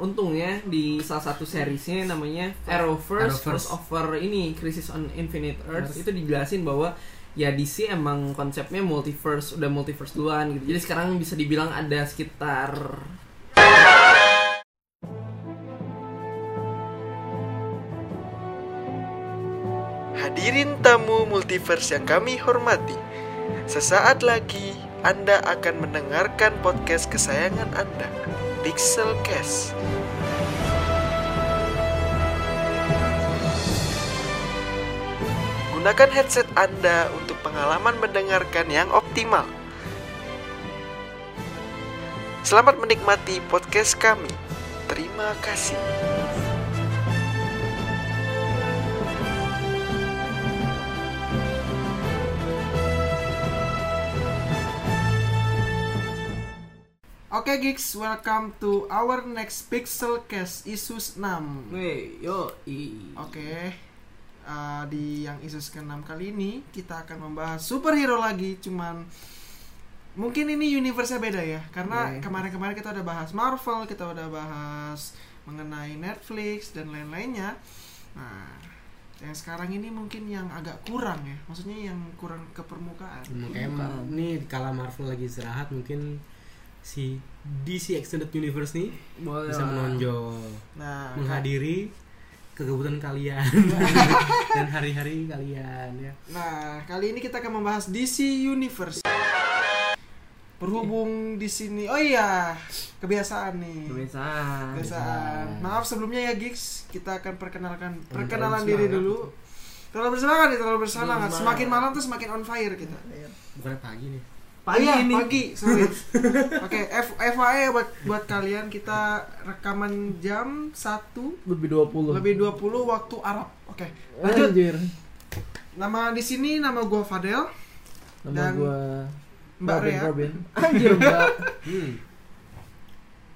untungnya di salah satu seriesnya namanya Arrowverse, Arrowverse. crossover ini Crisis on Infinite Earth Earth. itu dijelasin bahwa ya DC emang konsepnya multiverse udah multiverse duluan gitu jadi sekarang bisa dibilang ada sekitar Hadirin tamu multiverse yang kami hormati, sesaat lagi Anda akan mendengarkan podcast kesayangan Anda, Pixel Cast. Gunakan headset Anda untuk pengalaman mendengarkan yang optimal. Selamat menikmati podcast kami. Terima kasih. Oke Geeks, welcome to our next Pixel Cast Isus 6 Weh, yo i. Oke, uh, di yang Isus ke-6 kali ini kita akan membahas superhero lagi Cuman mungkin ini universe-nya beda ya Karena Iya. kemarin-kemarin kita udah bahas Marvel, kita udah bahas mengenai Netflix dan lain-lainnya Nah, yang sekarang ini mungkin yang agak kurang ya Maksudnya yang kurang ke permukaan Kayak ma- nih kala Marvel lagi istirahat mungkin si DC Extended Universe nih Boleh bisa menonjol Nah, menghadiri kegiatan kalian dan hari-hari kalian ya. Nah, kali ini kita akan membahas DC Universe. Berhubung di sini, oh iya, kebiasaan nih. Kebiasaan. Kebiasaan. Maaf sebelumnya ya, Gigs. Kita akan perkenalkan perkenalan diri dulu. Terlalu bersemangat nih, terlalu bersemangat. Semakin malam tuh semakin on fire kita. Bukan pagi nih. Pagi Iya, ini. pagi, sorry. Oke, F FYI buat buat kalian kita rekaman jam 1 Lebih 20. lebih 20 waktu Arab. Oke. Lanjut. Anjir. Nama di sini nama gua Fadel, Nama Dan gua Mbak Robin, Rea. Robin. Anjir, Mbak. Hmm.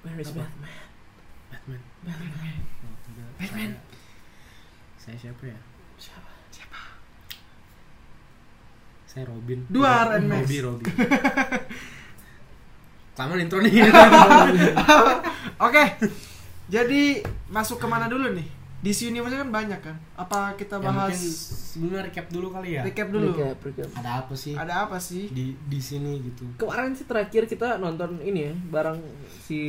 Where is Apa? Batman? Batman. Batman. Oh, tidak. Batman. Saya, saya siapa ya? Siapa? Siapa? Saya Robin. Dua Iron Man. Robin, Robin. Kelamaan intro nih. Oke, jadi masuk ke mana dulu nih? DC Universe kan banyak kan? Apa kita Ya, bahas mungkin sebelumnya recap dulu kali ya. recap dulu? Recap, recap. Ada apa sih Ada apa sih? di di sini gitu? Kemarin sih terakhir kita nonton ini ya, bareng si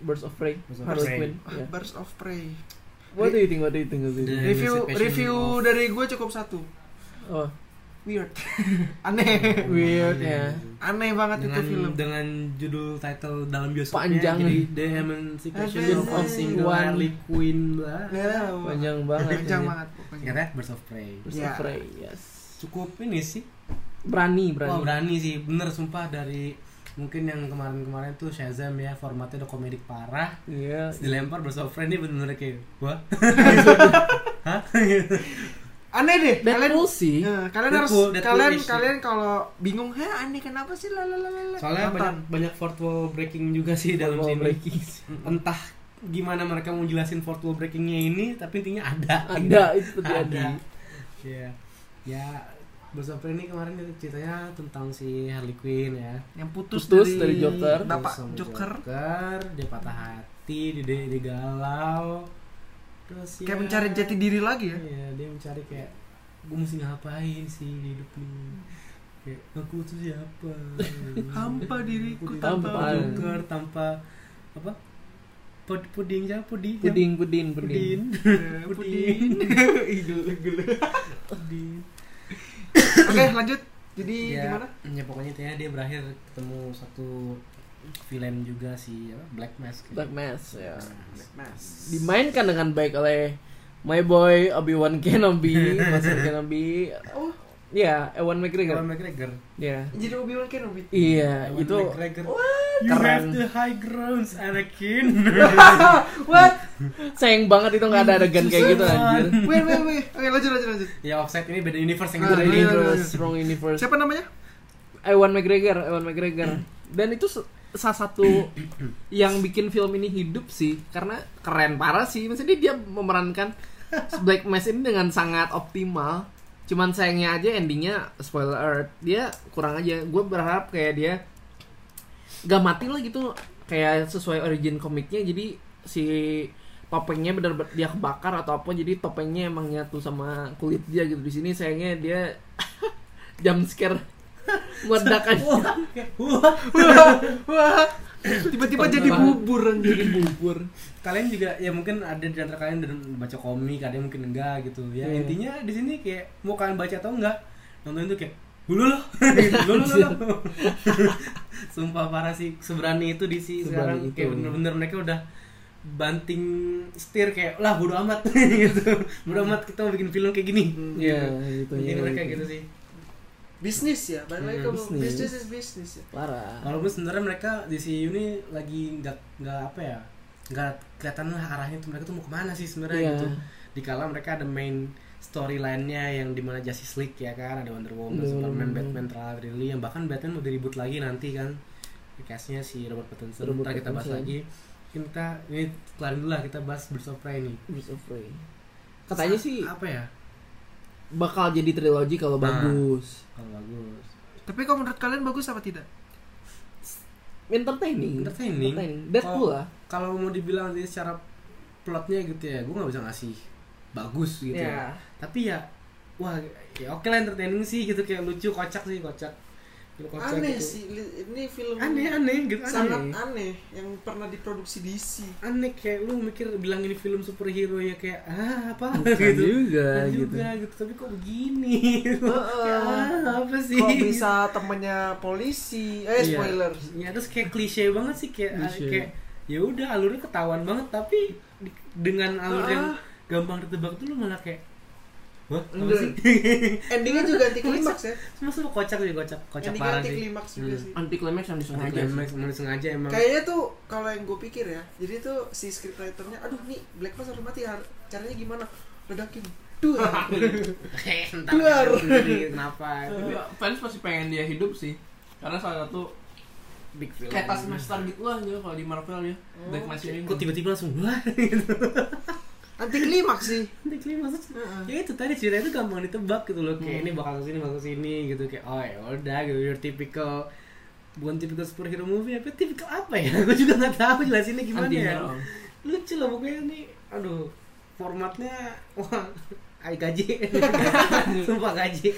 Birds of Prey, Birds of Harley Prey. Quinn. Ah, Ya. Birds of Prey. What do you think? What do you think? What do you think? The Review review of- dari gue cukup satu. Oh, Weird. Aneh. Weird, ya. Aneh banget dengan itu film. dengan judul title dalam bioskopnya Panjang jadi. The Emancipation of. Harley Quinn blah. Ya, panjang banget. Panjang banget pokoknya. Singkatnya Birds of Prey. Birds Ya. of Prey, yes. Cukup ini sih. Berani, berani. Wah berani sih, bener sumpah dari mungkin yang kemarin-kemarin tuh Shazam ya formatnya udah komedik parah. Iya. Terus dilempar Birds of Prey ini bener-bener kayak wah. Hah? Aneh deh. Deadpool sih. Nah, kalian Deadpool, harus Deadpool kalian ish, kalian kalau bingung, "Heh, aneh kenapa sih?" lalalala." Soalnya Nonton. banyak banyak fourth wall breaking juga sih dalam Wall sini. breaking. Entah gimana mereka mau jelasin fourth wall breakingnya ini, tapi intinya ada. Ada itu ada ya ya of Prey ini kemarin ceritanya tentang si Harley Quinn ya yang putus, Putus dari Joker. Bapak Joker. Joker, dia patah hati dia, dia, dia galau terus ya Kayak mencari jati diri lagi ya. Iya, dia mencari kayak gue mesti ngapain sih di hidup ini kayak aku tuh siapa Hampa diriku tanpa. Joker tanpa apa Pud, puding siapa puding Puding, puding, puding puding. Puding. Idul puding Oke, lanjut. Jadi ya, gimana? ya pokoknya intinya dia berakhir ketemu satu villain juga si apa, Black Mask Black Mass ya. Mas. Dimainkan dengan baik oleh my boy Obi-Wan Kenobi, Master Kenobi. Oh, Iya, Ewan McGregor. Ewan McGregor Iya. jadi Obi-Wan Kenobi. Iya, Ewan itu McGregor You keren. have the high grounds Anakin What? sayang banget itu nggak ada adegan kayak gitu anjir. Wait, wait, wait. Oke, lanjut, lanjut, lanjut. ya offset ini beda universe yang Ah, gitu Beda iya, iya, universe, iya. wrong universe. Siapa namanya? Ewan McGregor, Ewan McGregor. Dan itu salah satu yang bikin film ini hidup sih karena keren parah sih. Maksudnya dia memerankan Black Mass ini dengan sangat optimal. Cuman sayangnya aja endingnya spoiler alert dia kurang aja. Gue berharap kayak dia gak mati lah gitu kayak sesuai origin komiknya jadi si topengnya bener bener dia kebakar atau apa jadi topengnya emang nyatu sama kulit dia gitu di sini sayangnya dia jump scare meledak aja Wah, Wah, tiba-tiba jadi bubur jadi bubur kalian juga ya mungkin ada di antara kalian udah baca komik, ada yang mungkin enggak gitu. Ya Iya. intinya di sini kayak mau kalian baca atau enggak, nonton itu kayak hulu loh, gitu. Sumpah parah sih, seberani itu di sini sekarang Seberani itu. kayak bener-bener mereka udah banting setir kayak lah bodo amat gitu. Bodo amat kita mau bikin film kayak gini. ya itu Ini mereka gitu sih. Bisnis ya, balik lagi ke Hmm, bisnis. bisnis is bisnis ya. parah Walaupun sebenarnya mereka di CU ini lagi nggak nggak apa ya nggak kelihatan lah arahnya tuh mereka tuh mau ke mana sih sebenarnya Iya. gitu. Dikala mereka ada main storyline-nya yang di mana Justice League ya kan ada Wonder Woman, Wonder Superman. Batman, Tralala Lily yang bahkan Batman mau diribut lagi nanti kan. Cast-nya si Robert Pattinson. Robert Ntar kita bahas lagi. Mungkin kita ini kelarin dulu lah kita bahas Birds of Prey nih. Birds of Prey katanya sih apa ya? Bakal jadi trilogi kalau Nah. bagus Kalau bagus. Tapi kalau menurut kalian bagus apa tidak? entertaining Entertaining. Deadpool Kalau- lah Kalau mau dibilang dari secara plotnya gitu ya, gue nggak bisa ngasih bagus gitu ya. ya tapi ya wah ya oke lah entertaining sih gitu kayak lucu kocak sih kocak Film kocak Aneh gitu. sih, ini film aneh aneh gitu sangat aneh aneh yang pernah diproduksi DC. aneh kayak lu mikir bilang ini film superhero ya kayak ah apa Bukan gitu juga, Bukan gitu. juga gitu tapi kok begini Heeh. Kayak, ah, apa sih Kok bisa temennya polisi? Eh Iya. spoiler. ya terus kayak klise banget sih kayak Klise. kayak ya udah alurnya ketahuan banget tapi dengan alur yang gampang ditebak tuh lu malah kayak Enggak. sih? Endingnya juga anti klimaks ya. Masa lu kocak sih, kocak, kocak Endingnya parah anti klimaks juga Hmm. sih. anti climax yang Anti disengaja climax, emang sengaja emang. Kayaknya tuh kalau yang gue pikir ya, jadi tuh si scriptwriternya, aduh nih Black Mass harus mati, har- caranya gimana? Ledakin. Duh. Entar Keluar. sendiri, kenapa? Fans pasti pengen dia hidup sih karena salah satu Big film. kayak Taskmaster gitu lah ya kalau di Marvel ya Black Mask ini Kok tiba-tiba langsung wah gitu. Anti klimaks sih. Anti klimaks. Heeh. Ya itu tadi cerita itu gampang ditebak gitu loh. Kayak ini bakal ke sini, bakal ke sini gitu kayak oh ya udah gitu. Your typical bukan typical superhero movie apa typical apa ya? Gue juga nggak tahu jelasinnya gimana anti ya. hero Lucu lah pokoknya nih. Aduh, formatnya wah ay gaji sumpah gaji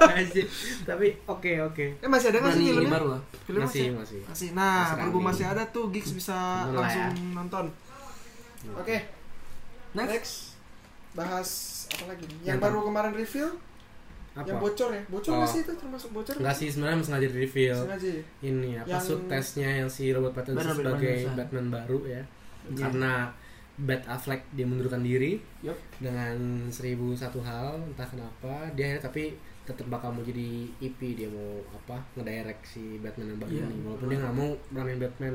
gaji tapi oke oke Eh masih ada nggak sih filmnya? baru lah Filmnya masih masih Masih. Nah, Masih berhubung masih ada tuh gigs bisa Boleh langsung ya. nonton. Oke, next next bahas apa lagi? nih? Yang Yang baru kemarin review, apa yang bocor ya? Bocor nggak Oh. sih itu termasuk bocor? Enggak sih sebenarnya sengaja di reveal Sengaja ya? ini apa Yang- suit testnya yang si Robert Pattinson Benar, benar, sebagai benar. Batman baru ya Iya. karena Bat Affleck dia mundurkan diri Yup. dengan seribu satu hal entah kenapa dia akhirnya tapi tetap bakal mau jadi EP dia mau apa ngedirect si Batman yang baru Iya. ini walaupun dia nggak mau beranin Batman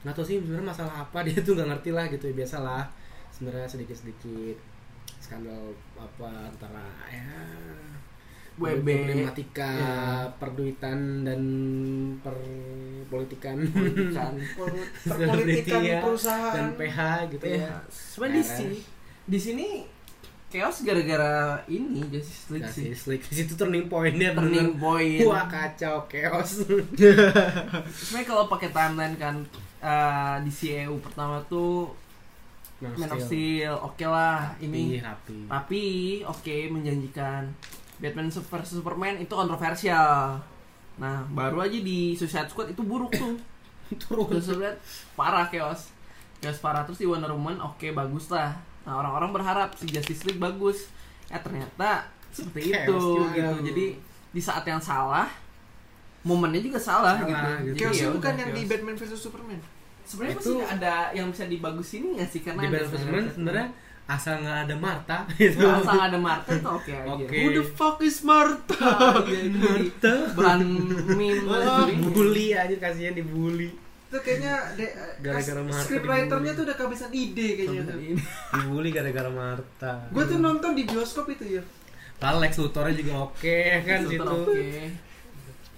nggak tahu sih sebenarnya masalah apa dia tuh nggak ngerti lah gitu biasalah sebenarnya sedikit sedikit skandal apa antara ya WB. problematika Ya. perduitan dan perpolitikan kan Pol- Selebriti Perpolitikan ya, perusahaan. dan PH gitu ya ya sebenarnya di Beres. sini di sini chaos gara-gara ini Justice League sih Justice League di situ turning pointnya turning bener point wah kacau chaos sebenarnya kalau pakai timeline kan eh, di CEU pertama tuh Man of Steel oke lah ini ini. rapi. Tapi oke menjanjikan. Batman versus Superman itu kontroversial. Nah baru aja di Suicide Squad itu buruk tuh. Terus parah chaos. Chaos parah terus di Wonder Woman oke bagus lah. Nah orang-orang berharap si Justice League bagus. Ya ternyata seperti Chaos itu juga. gitu jadi di saat yang salah momennya juga salah, Salah, gitu, gitu. Jadi Chaos ya bukan yang di. Batman vs Superman. Sebenarnya Itu- masih ada yang bisa dibagusin nggak sih? Karena di ada sebenarnya asal nggak ada Marta gitu. Nah, asal ada Marta itu oke aja. Oke. Who the fuck is Martha? Ah, iya, Marta bahan meme Ah, jadi- bully aja kasihan dibully. Itu kayaknya de- Gara-gara Martha scriptwriternya dibully. tuh udah kehabisan ide kayaknya tuh. dibully gara-gara Marta Gue tuh nonton di bioskop itu ya. Padahal Lex Luthornya juga oke kan Lex situ. Luthor oke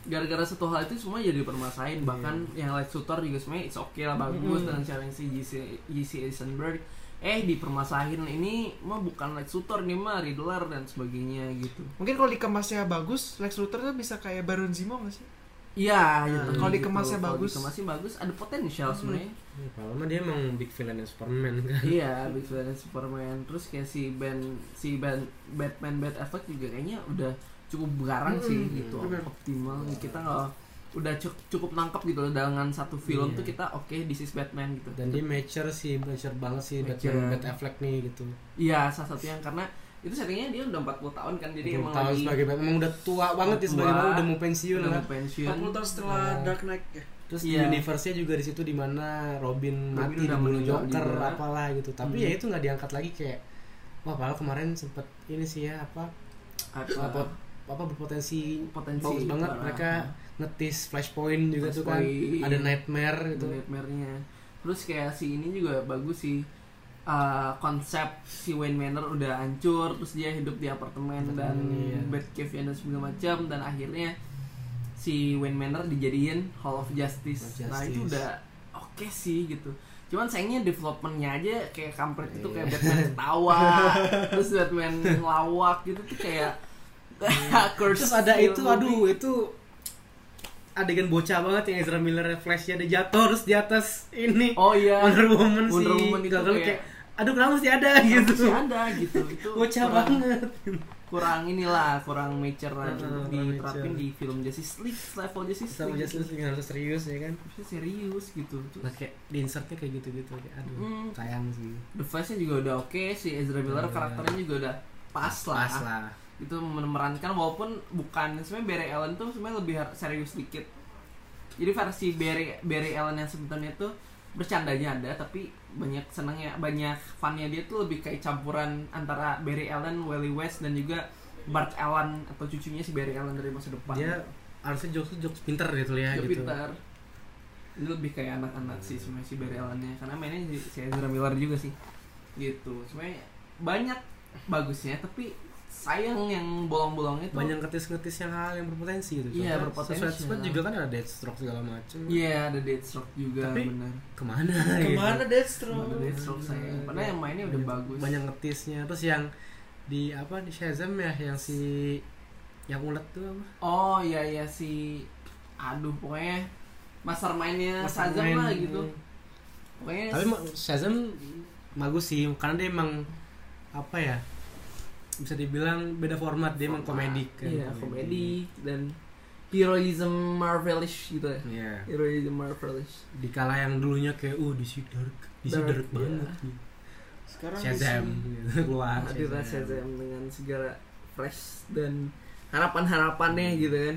gara-gara satu hal itu semua jadi permasalahan bahkan yang Lex Luthor juga sebenarnya it's okay lah bagus Mm. dengan cara yang si JC, JC Eisenberg eh dipermasalahin ini mah bukan Lex Luthor nih mah Riddler dan sebagainya gitu Mungkin kalau dikemasnya bagus, Lex Luthor tuh bisa kayak Baron Zemo gak sih? iya Nah, gitu kalau dikemasnya Kalau bagus. dikemasnya bagus ada potensial Hmm. sebenarnya Ya, padahal mah dia emang big villain Superman kan. iya Big Villain Superman terus kayak si Ben si Ben Batman Bat Affleck juga kayaknya udah cukup garang sih Hmm, gitu bener. optimal kita nggak udah cukup cukup nangkep gitu loh dengan satu film Iya. tuh kita oke this is Batman gitu Dan dia mature sih, mature banget sih Mature. Batman Bat Affleck nih gitu. iya salah satu yang karena itu settingnya dia udah 40 tahun kan jadi emang tahun lagi sebagai Batman emang udah tua banget ya sebagai. Batman udah mau pensiun udah lah. mau pensiun 40 tahun setelah Nah. Dark Knight ya. Terus Iya. universe-nya juga di situ di mana Robin, Robin mati udah dibunuh Joker juga. apalah gitu. Tapi Hmm. ya itu nggak diangkat lagi kayak wah padahal kemarin sempet ini sih ya apa apa, apa apa berpotensi Potensi bagus banget parah. mereka ngetis Flashpoint juga tuh kan Flashpoint. ada Nightmare itu gitu. nightmare-nya terus kayak si ini juga bagus sih Uh, konsep si Wayne Manor udah hancur terus dia hidup di apartemen dan Apartemen, iya. Batcave dan segala macam dan akhirnya si Wayne Manor dijadiin Hall of Justice, of nah itu Justice. udah oke sih gitu cuman sayangnya developmentnya aja kayak kampret itu kayak Iya. Batman ketawa terus Batman ngelawak gitu tuh kayak Terus ada itu aduh itu adegan bocah banget yang Ezra Miller flashnya ada jatuh terus di atas ini oh iya. Wonder Woman Wonder sih. Woman itu Gagal kayak- aduh kenapa mesti ada? Gitu. masih ada? Gitu. Itu bocah kurang- banget. kurang inilah kurang mature lah gitu. kurang diterapin mature. di film Justice League level Justice sama League Justice League harus serius ya kan? Harusnya serius gitu. Nah kayak di insertnya kayak gitu-gitu kayak aduh Hmm. sayang sih. The Flash-nya juga udah oke si Ezra Miller Iya. karakternya juga udah pas lah. Pas lah itu memerankan walaupun bukan. Sebenarnya Barry Allen tuh sebenarnya lebih serius dikit. Jadi versi Barry Barry Allen yang sebenarnya tuh bercandanya ada tapi banyak senangnya banyak funnya dia tuh lebih kayak campuran antara Barry Allen, Wally West dan juga Bart Allen atau cucunya si Barry Allen dari masa depan. Dia harusnya jokes jokes pinter gitu ya Dia gitu. pintar ini lebih kayak anak-anak sih sebenarnya si Barry Allen-nya karena mainnya si, si Ezra Miller juga sih. Gitu. Sebenarnya banyak bagusnya tapi sayang yang bolong-bolongnya tuh banyak ngetis-ngetis yang hal yang berpotensi gitu Iya, berpotensi. Suicide Squad juga kan ada Deathstroke segala macem iya ada Deathstroke juga Tapi benar ke mana Ke mana gitu. Deathstroke? ada Deathstroke sayang padahal yang mainnya udah Banyak- bagus banyak ngetisnya terus yang di apa di Shazam ya yang si yang ulet tuh apa oh iya iya si aduh pokoknya mastermind-nya Shazam Mastermind. lah gitu pokoknya tapi Shazam bagus sih karena dia emang apa ya bisa dibilang beda format dia emang komedi kan. Iya komedi. dan heroism marvelish gitu ya. Iya. heroism marvelish. Di kala yang dulunya kayak uh DC dark. DC Dark, dark, iya. banget. Nih. Sekarang Shazam. gitu, keluar. Hadirlah Shazam. Shazam dengan segala fresh dan harapan-harapannya gitu kan.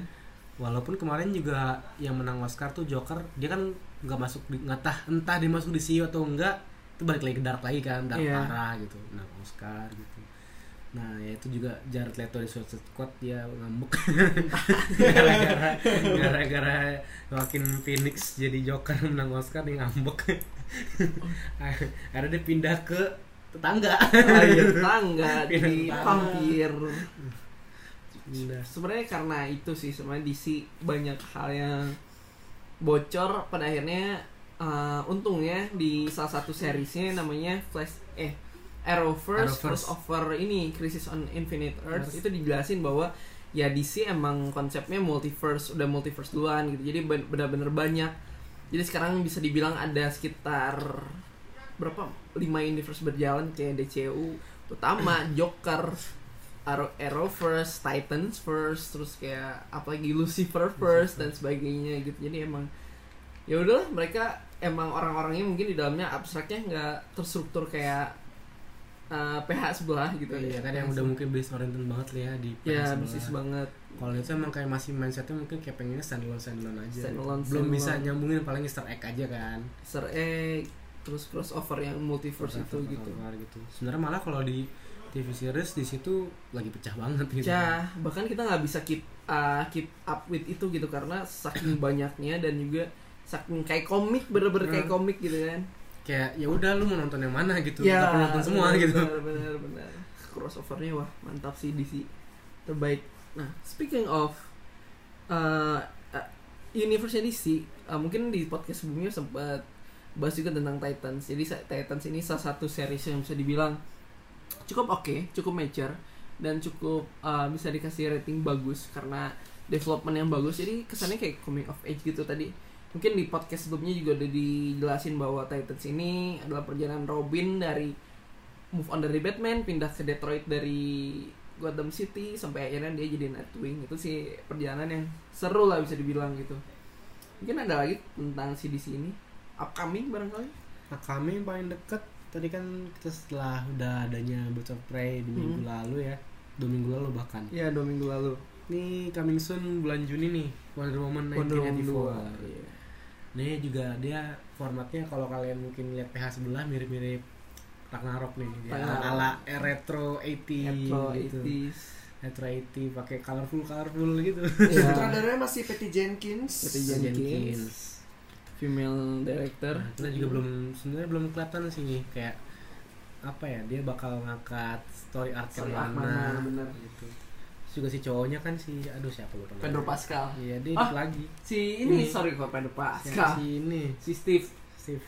Walaupun kemarin juga yang menang Oscar tuh Joker dia kan nggak masuk di nggak tah entah dia masuk di CEO atau enggak itu balik lagi ke dark lagi kan dark Iya. parah gitu. Menang Oscar gitu nah ya itu juga Jared Leto di Suicide Squad dia ngambek. Gara-gara gara-gara Joaquin Phoenix jadi Joker menang Oscar dia ngambek. Akhirnya dia pindah ke tetangga. Air tangga di Pindah vampir. Sebenarnya karena itu sih sebenarnya DC banyak hal yang bocor pada akhirnya eh, untungnya di salah satu seriesnya namanya Flash eh Arrowverse, Arrowverse. crossover ini Crisis on Infinite Earth Earth. itu dijelasin bahwa ya DC emang konsepnya multiverse udah multiverse duluan gitu jadi ben- benar-benar banyak jadi sekarang bisa dibilang ada sekitar berapa lima universe berjalan kayak DCU utama Joker Arrow, Arrowverse, Titans first, terus kayak apalagi Lucifer first dan sebagainya gitu. Jadi emang ya udahlah mereka emang orang-orangnya mungkin di dalamnya abstraknya nggak terstruktur kayak uh, PH sebelah gitu Iya kan yang udah mungkin based oriented banget lah ya di ya sebelah. bisnis banget Kalau itu emang kayak masih mindsetnya mungkin kayak pengennya standalone standalone aja. Standalone, Belum standalone. bisa nyambungin paling Easter egg aja kan. Easter egg terus crossover yang multiverse itu gitu gitu. Sebenarnya malah kalau di TV series di situ lagi pecah banget gitu. Cah, bahkan kita nggak bisa keep uh, keep up with itu gitu karena saking banyaknya dan juga saking kayak komik bener-bener kayak Hmm. komik gitu kan Kayak ya udah lu mau nonton yang mana? gitu. ya Gak perlu nonton semua bener, gitu. bener bener crossovernya wah mantap sih DC terbaik. Nah speaking of uh, uh, universe DC uh, mungkin di podcast sebelumnya sempat bahas juga tentang Titans. Jadi Titans ini salah satu series yang bisa dibilang cukup oke cukup mature dan cukup uh, bisa dikasih rating bagus karena development yang bagus. Jadi kesannya kayak coming of age gitu tadi mungkin di podcast sebelumnya juga udah dijelasin bahwa Titans ini adalah perjalanan Robin dari move on dari Batman pindah ke Detroit dari Gotham City sampai akhirnya dia jadi Nightwing. Itu sih perjalanan yang seru lah bisa dibilang gitu. Mungkin ada lagi tentang si DC ini? Upcoming barangkali? Yang paling deket tadi kan kita setelah udah adanya Birds of Prey di minggu Hmm. lalu ya. Dua minggu lalu bahkan. Ya dua minggu lalu. Ini coming soon bulan Juni nih Wonder Woman Wonder Woman 1984 2 iya. Ini juga dia formatnya kalau kalian mungkin lihat PH sebelah mirip-mirip Ragnarok nih. Dia Ragnarok. ala retro 80 Retro gitu. 80s Retro 80 pakai colorful colorful gitu. Sutradaranya masih Patty Jenkins. Patty Jenkins. female director Nah, kita juga belum sebenarnya belum kelihatan sih kayak apa ya dia bakal ngangkat story arc Story yang mana, mana, bener. gitu. Juga si cowoknya kan si aduh siapa lupa Pedro. Pascal Iya, dia Ah, lagi. si ini, Ini. sorry kok Pedro Si, Pascal si ini si Steve Steve.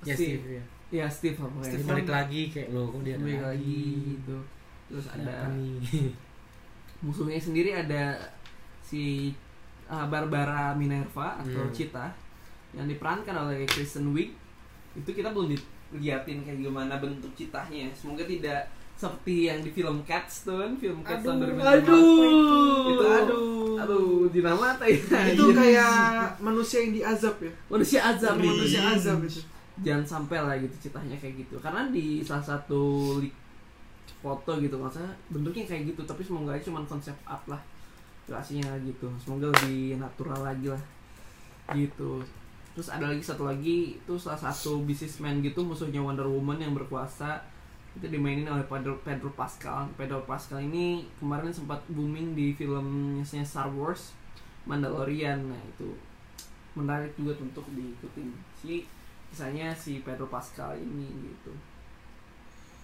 Ya Steve. Steve ya. ya Steve apa Steve Steve balik lagi kayak lo kok dia ada balik lagi gitu terus Ada musuhnya sendiri ada si uh, Barbara Minerva atau Hmm. Cita yang diperankan oleh Kristen Wiig itu kita belum diliatin kayak gimana bentuk citanya semoga tidak seperti yang di film Cats tuh kan film Cats tahun 2015. aduh, itu. aduh. aduh dinamata ya. Itu kayak manusia yang diazab ya? Manusia azab. Ngeri. manusia azab itu. Jangan sampai lah gitu citanya kayak gitu. Karena di salah satu foto gitu maksudnya bentuknya kayak gitu tapi semoga aja cuma konsep art lah. Gak aslinya gitu. Semoga lebih natural lagi lah. Gitu. Terus ada lagi satu lagi itu salah satu businessman gitu musuhnya Wonder Woman yang berkuasa itu dimainin oleh Pedro, Pedro Pascal. Pedro Pascal ini kemarin sempat booming di filmnya Star Wars Mandalorian. Nah itu menarik juga untuk diikutin. Si kisahnya si Pedro Pascal ini gitu.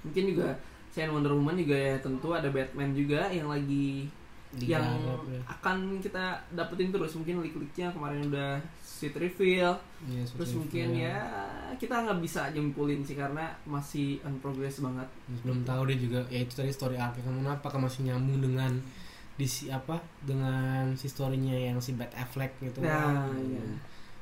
Mungkin juga selain Wonder Woman juga ya tentu ada Batman juga yang lagi yang Digarap ya. akan kita dapetin terus mungkin leak-leaknya kemarin udah seat reveal Iya, terus seperti mungkin itu. ya kita nggak bisa nyimpulin sih karena masih on progress banget belum tahu dia juga ya itu tadi story arc kamu apakah masih nyambung dengan di si apa dengan si storynya yang si Bat Affleck gitu Nah, kan. iya.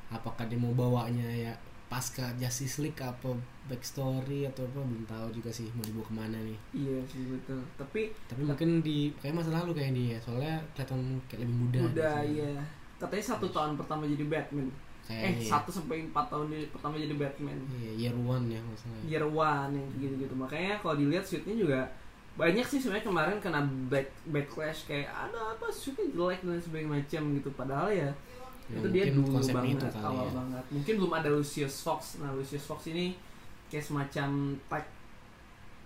apakah dia mau bawanya ya pasca Justice League apa backstory atau apa belum tahu juga sih mau dibawa ke mana nih. Iya sih betul. Tapi tapi mungkin di kayak masa lalu kayak dia soalnya kelihatan kayak lebih muda udah gitu. ya katanya satu tahun pertama jadi Batman. Eh Kayaknya ya. satu sampai empat tahun di- pertama jadi Batman. Iya year one ya maksudnya year one yang gitu gitu makanya kalau dilihat suitnya juga banyak sih sebenarnya kemarin kena back backlash kayak ada apa? Suitnya jelek dan sebagainya macam gitu. Padahal ya, Ya, itu dia dulu konsepnya banget itu kali awal ya. banget mungkin belum ada Lucius Fox nah Lucius Fox ini kayak semacam tag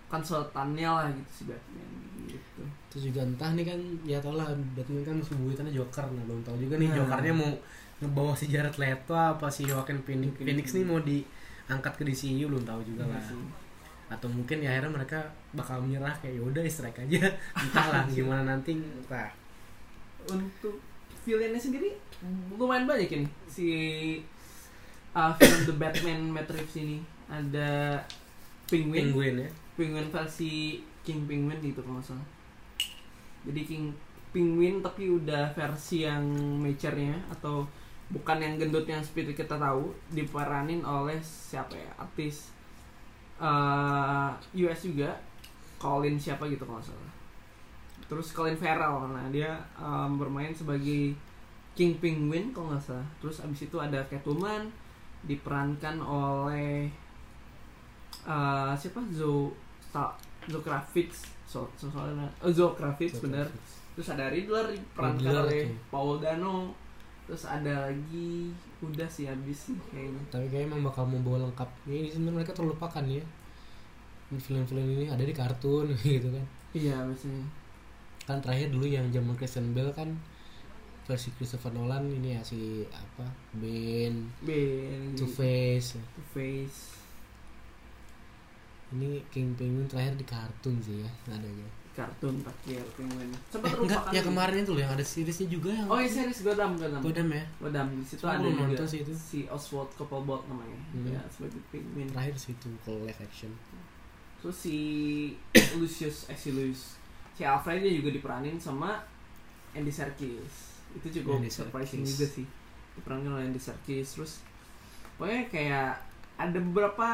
konsultannya lah gitu si Batman gitu terus juga entah nih kan ya tau lah Batman kan musuh buyutannya Joker nah belum tahu juga nih Nah. Jokernya mau ngebawa si Jared Leto apa si Joaquin Phoenix. Phoenix nih mau diangkat ke DCU belum tahu juga Iya lah sih. atau mungkin ya akhirnya mereka bakal menyerah kayak yaudah strike aja entahlah gimana nanti entah untuk villainnya sendiri lumayan banyak ini. Si uh, film The Batman Matt Reeves ini. Ada Penguin. Penguin ya. Penguin versi King Penguin gitu kalau nggak salah. Jadi King Penguin tapi udah versi yang mature-nya atau bukan yang gendut yang seperti kita tahu diperanin oleh siapa ya? Artis uh, US juga. Colin siapa gitu kalau salah. Terus Colin Farrell nah dia um, bermain sebagai King Penguin kalau nggak salah. Terus abis itu ada Catwoman diperankan oleh uh, siapa? Zo Zo Kravitz so, so, soalnya oh, Zo Kravitz bener. Terus ada Riddler diperankan Riddler oleh tuh. Paul Dano. Terus ada lagi udah sih habis sih kayaknya. Tapi kayaknya emang bakal membawa lengkap. Ini sebenarnya mereka terlupakan ya. Film-film ini ada di kartun gitu kan. Iya biasanya. Kan terakhir dulu yang zaman Christian Bale kan versi Christopher Nolan ini ya si apa Ben Ben Two Face Two Face ini King Penguin terakhir di kartun sih ya adanya kartun terakhir Penguin. Sempat eh, enggak ya juga. kemarin itu loh yang ada seriesnya juga yang oh iya series Godam Godam Godam ya? Godam di situ ada juga nonton sih itu. si Oswald Cobblepot namanya Hmm. ya sebagai Penguin. Terakhir situ kalau live action. Terus si Lucius Exilius si Alfred dia juga diperanin sama Andy Serkis itu cukup Andy surprising Serkis. juga sih. Diperankan oleh Andy Serkis terus pokoknya kayak ada beberapa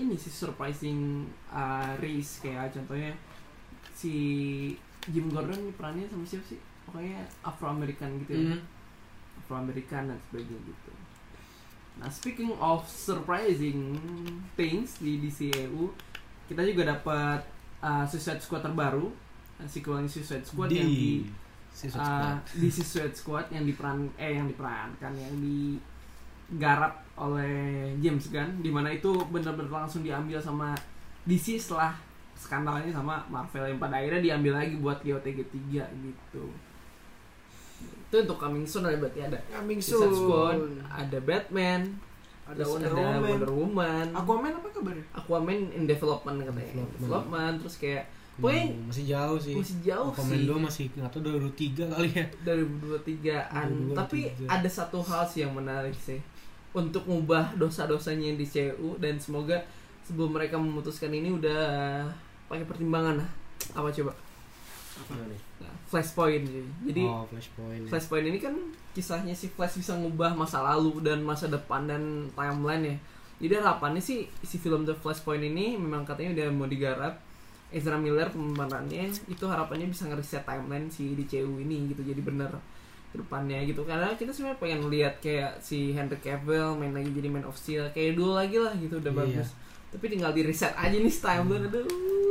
ini sih surprising uh, race. Kayak contohnya si Jim Gordon perannya sama siapa sih? Pokoknya Afro American gitu ya. Hmm. Afro American dan sebagainya gitu. Nah speaking of surprising things di DCEU kita juga dapat uh, Suicide Squad terbaru. Uh, sequelnya Suicide Squad yang di Suicide uh, Squad. di Suicide Squad yang diperan eh yang diperankan yang digarap oleh James Gunn di mana itu benar-benar langsung diambil sama DC setelah skandalnya sama Marvel yang pada akhirnya diambil lagi buat GOTG 3 gitu itu untuk coming soon ada berarti ada Coming Suicide Squad soon. ada Batman Ada terus Wonder ada Woman. Wonder Woman Aquaman apa kabarnya? Aquaman in development katanya Development. development terus kayak pokoknya Hmm, masih jauh sih. masih jauh sih. dua masih nggak tahu 2023 kali ya. 2023an 2023. tapi ada satu hal sih yang menarik sih. Untuk mengubah dosa-dosanya di CU dan semoga sebelum mereka memutuskan ini udah pakai pertimbangan lah. Apa coba? Gimana nih? nah, flashpoint jadi, jadi oh flashpoint. flashpoint ini kan kisahnya si Flash bisa ngubah masa lalu dan masa depan dan timeline ya. Jadi harapannya sih si film The Flashpoint ini memang katanya udah mau digarap Ezra Miller pemerannya itu harapannya bisa ngereset timeline si DCU ini gitu jadi bener depannya gitu karena kita sebenarnya pengen lihat kayak si Henry Cavill main lagi jadi Man of Steel kayak dulu lagi lah gitu udah Iya. bagus tapi tinggal di reset aja nih timeline aduh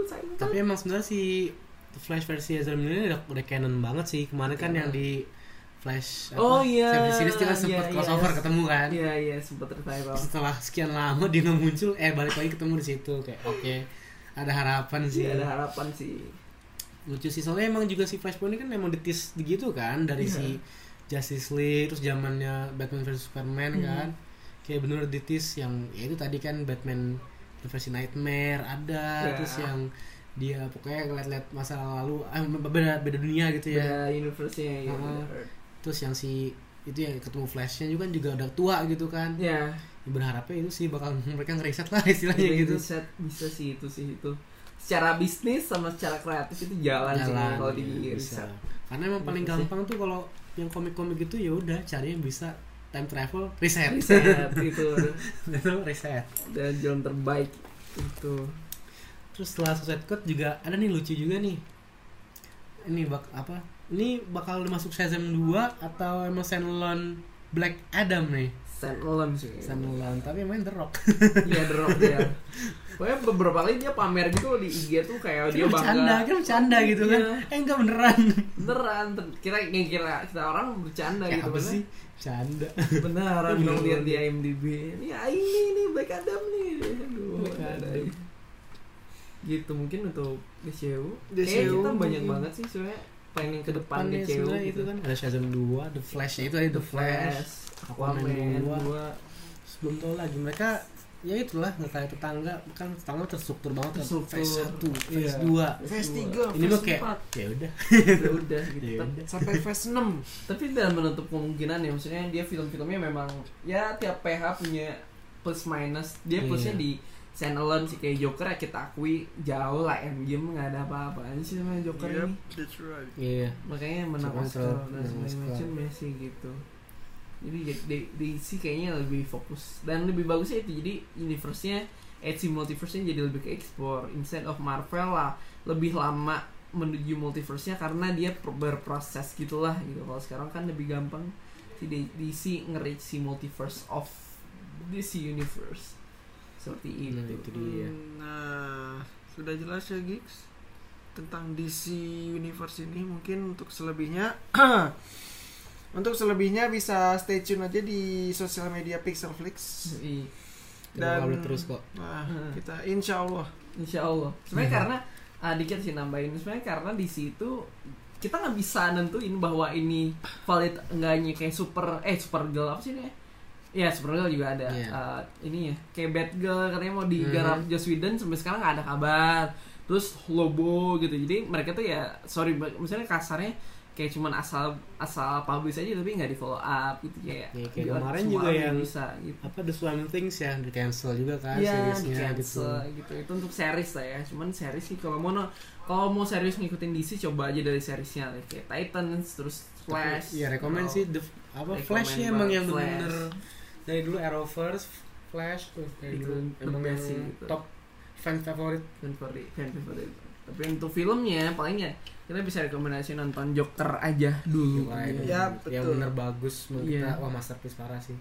sayang tapi emang sebenarnya si Flash versi Ezra Miller ini udah, udah canon banget sih kemarin kan Iya. yang di Flash Oh, iya. Series series Iya, sempet iya. crossover ketemu kan iya iya sempet revival setelah sekian lama dia muncul eh balik lagi ketemu di situ kayak oke ada harapan sih sih ada harapan sih lucu sih soalnya emang juga si Flashpoint ini kan emang ditis gitu kan dari Iya. si Justice League terus zamannya Batman vs Superman Hmm. kan kayak bener ditis yang ya itu tadi kan Batman versi Nightmare ada Ya. terus yang dia pokoknya ngeliat-liat masa lalu ah, beda beda dunia gitu ya beda universe-nya ya Heeh. bener. terus yang si itu yang ketemu Flashnya juga kan juga udah tua gitu kan. Ya Ya, berharapnya itu sih bakal mereka ngeriset lah istilahnya jadi gitu. bisa bisa sih itu sih itu. Secara bisnis sama secara kreatif itu jalan, sih kalau di ya, bisa. riset. Karena emang paling Bisa sih. gampang tuh kalau yang komik-komik gitu ya udah cari yang bisa time travel reset riset itu itu reset dan jalan terbaik itu. Terus setelah Suicide Squad juga ada nih lucu juga nih. Ini bak apa ini bakal masuk Shazam 2 atau emang standalone Black Adam nih? Standalone sih. Standalone tapi main The Rock. Iya The Rock dia pokoknya beberapa kali dia pamer gitu di IG tuh kayak dia dia bercanda bangga kan bercanda gitu kan. Iya. eh enggak beneran. Beneran ter- kira yang kira kita orang bercanda kayak gitu apa bener. sih? Canda beneran Beneran. dong lihat di IMDb ya ini nih Black Adam nih. Aduh Black ada Adam. gitu mungkin untuk DCU DCU Kayaknya kita banyak mungkin. banget sih sebenarnya planning ke depan DCU sebenarnya gitu itu kan ada Shazam 2 The Flash itu tadi The Flash Aquaman Aquaman 2 2. belum tahu lagi mereka ya itulah nggak kayak tetangga kan tetangga terstruktur banget kan. Terstruktur. phase 1 phase Iya. 2 Phase 3, ini phase mah kayak 4 ya udah ya udah gitu ya sampai phase 6 tapi dalam menutup kemungkinan ya maksudnya dia film-filmnya memang ya tiap PH punya plus minus dia Iya. plusnya di standalone sih kayak Joker ya kita akui jauh lah Endgame nggak ada apa-apaan sih sama Joker Yep, ini. that's right. iya. Makanya menang Oscar itu, dan segala sih gitu. Jadi di, di DC kayaknya lebih fokus dan lebih bagusnya itu jadi universe-nya AC multiverse-nya jadi lebih ke explore instead of Marvel lah lebih lama menuju multiverse-nya karena dia berproses gitulah gitu. Kalau sekarang kan lebih gampang si DC nge-reach si multiverse of DC universe seperti Nah, itu itu dia Nah, sudah jelas ya Gigs tentang DC Universe ini mungkin untuk selebihnya untuk selebihnya bisa stay tune aja di sosial media Pixelflix I- kita Dan- upload terus kok nah Hmm. kita insya Allah Insya Allah. Sebenarnya Hmm. karena ah, dikit sih nambahin. Sebenarnya karena di situ kita nggak bisa nentuin bahwa ini valid enggaknya kayak super eh super girl apa sih ini? Ya super girl juga ada. Iya. Ah, ini ya kayak bad girl katanya mau digarap Mhm. Joss Whedon sampai sekarang nggak ada kabar. Terus Lobo gitu. Jadi mereka tuh ya sorry misalnya kasarnya kayak cuman asal asal publish aja tapi nggak di follow up gitu kayak. Ya, kayak kemarin juga yang bisa gitu. apa The Swamp Things yang di cancel juga kan Iya, seriesnya gitu gitu. Itu untuk series lah ya. Cuman series sih kalau mau kalau mau serius ngikutin DC coba aja dari seriesnya kayak Titans terus Flash. Iya, rekomend Oh. sih the apa Rekomend Flashnya emang yang Flash. Dari dulu Arrowverse, Flash tuh dari Itu dulu the emang yang gitu. top fan favorit. fan favorit fan favorit tapi untuk filmnya paling ya kita bisa rekomendasi nonton Joker aja dulu Iya. itu Ya, yang betul. bener bagus menurut Iya. kita wah masterpiece parah sih.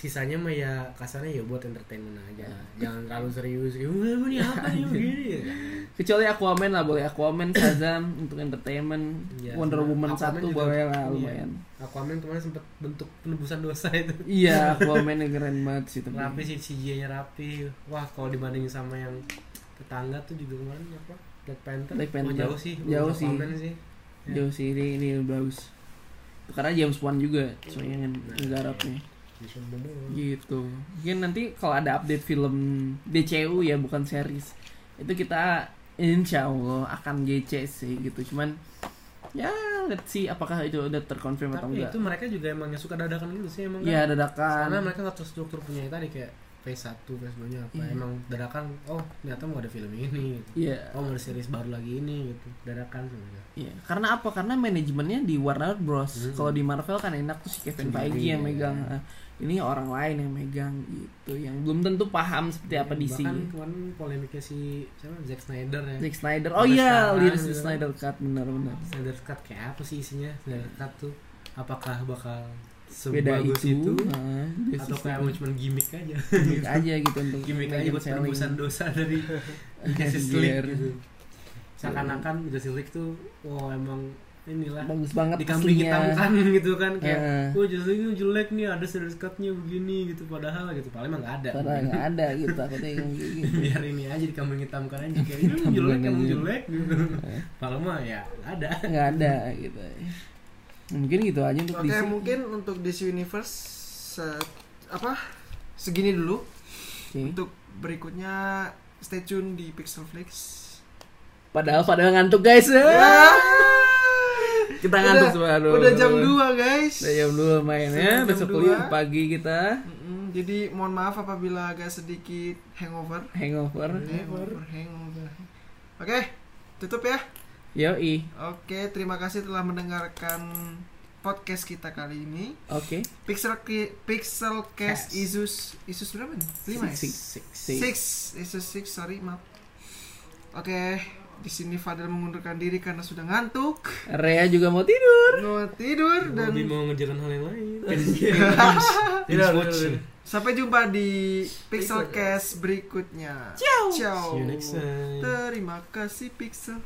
Sisanya mah ya kasarnya ya buat entertainment aja. Jangan terlalu serius. Ya udah ini apa nih begini. kecuali Aquaman lah boleh Aquaman Shazam untuk entertainment Iya, Wonder sama Woman satu boleh lah Iya. lumayan Aquaman kemarin sempet bentuk penebusan dosa itu. iya Aquaman yang keren banget sih tapi rapi sih CGI-nya rapi. Wah, kalau dibandingin sama yang tetangga tuh juga kemarin apa? Black Panther. Black Oh, Panther. jauh sih. Jauh sih. Sih. Ya. jauh sih ini ini bagus karena James Wan juga soalnya yang Nah. bener. Gitu mungkin nanti kalau ada update film DCU ya bukan series itu kita insya Allah akan GC sih gitu cuman ya let's see apakah itu udah terkonfirm atau Tapi enggak itu mereka juga emang yang suka dadakan gitu sih emang ya kan. Karena dadakan mereka nggak struktur punya tadi kayak phase 1, phase 2 nya apa. Iya. Emang dadakan, oh ternyata mau ada film ini gitu. iya Oh mau ada series baru lagi ini gitu. Dadakan sebenarnya. iya karena apa karena manajemennya di Warner Bros Hmm. kalau di Marvel kan enak tuh si Kevin Feige yang ya. megang Nah, ini orang lain yang megang gitu yang belum tentu paham seperti apa DC Bahkan kemarin polemiknya si siapa Zack Snyder ya. Zack Snyder oh iya liris gitu. Snyder Cut benar-benar Snyder Cut kayak apa sih isinya? Snyder Cut tuh apakah bakal sebagus itu, itu, nah, atau kayak cuma gimmick aja? gimmick aja gitu untuk gimmick aja buat penebusan dosa dari Justice League gitu. Seakan-akan Justice League tuh, wow emang inilah bagus banget dikambing aslinya. hitamkan gitu kan kayak Eh. oh Justice League ini jelek nih ada series cut-nya begini gitu padahal gitu padahal emang nggak ada Padahal nggak ada gitu takutnya gini. biar ini aja dikambing hitamkan aja kayak ini jelek emang Aja. jelek gitu padahal mah ya nggak ada nggak ada gitu mungkin gitu aja untuk Oke, DC mungkin untuk DC Universe se- apa? Segini dulu. Oke. Untuk berikutnya stay tune di Pixelflix. padahal padahal ngantuk guys ya. Kita ngantuk semua aduh. Udah jam 2, guys. udah jam 2 main ya Sudah jam besok kuliah pagi kita jadi mohon maaf apabila agak sedikit hangover. hangover Hangover, hangover. Oke, tutup ya. yoi Oke, terima kasih telah mendengarkan podcast kita kali ini. oke Pixel Ki- Pixel Cast. Isus Isus berapa nih? 5 ya? six six six Six, Isus 6, sorry, maaf. Oke, di sini Fadel mengundurkan diri karena sudah ngantuk, Rea juga mau tidur mau tidur dan Bobby mau ngejalan hal yang lain Tidak, watch. tidak, tidak. Sampai jumpa di Pixel Cast berikutnya. Ciao. Ciao. see you next time Terima kasih Pixel.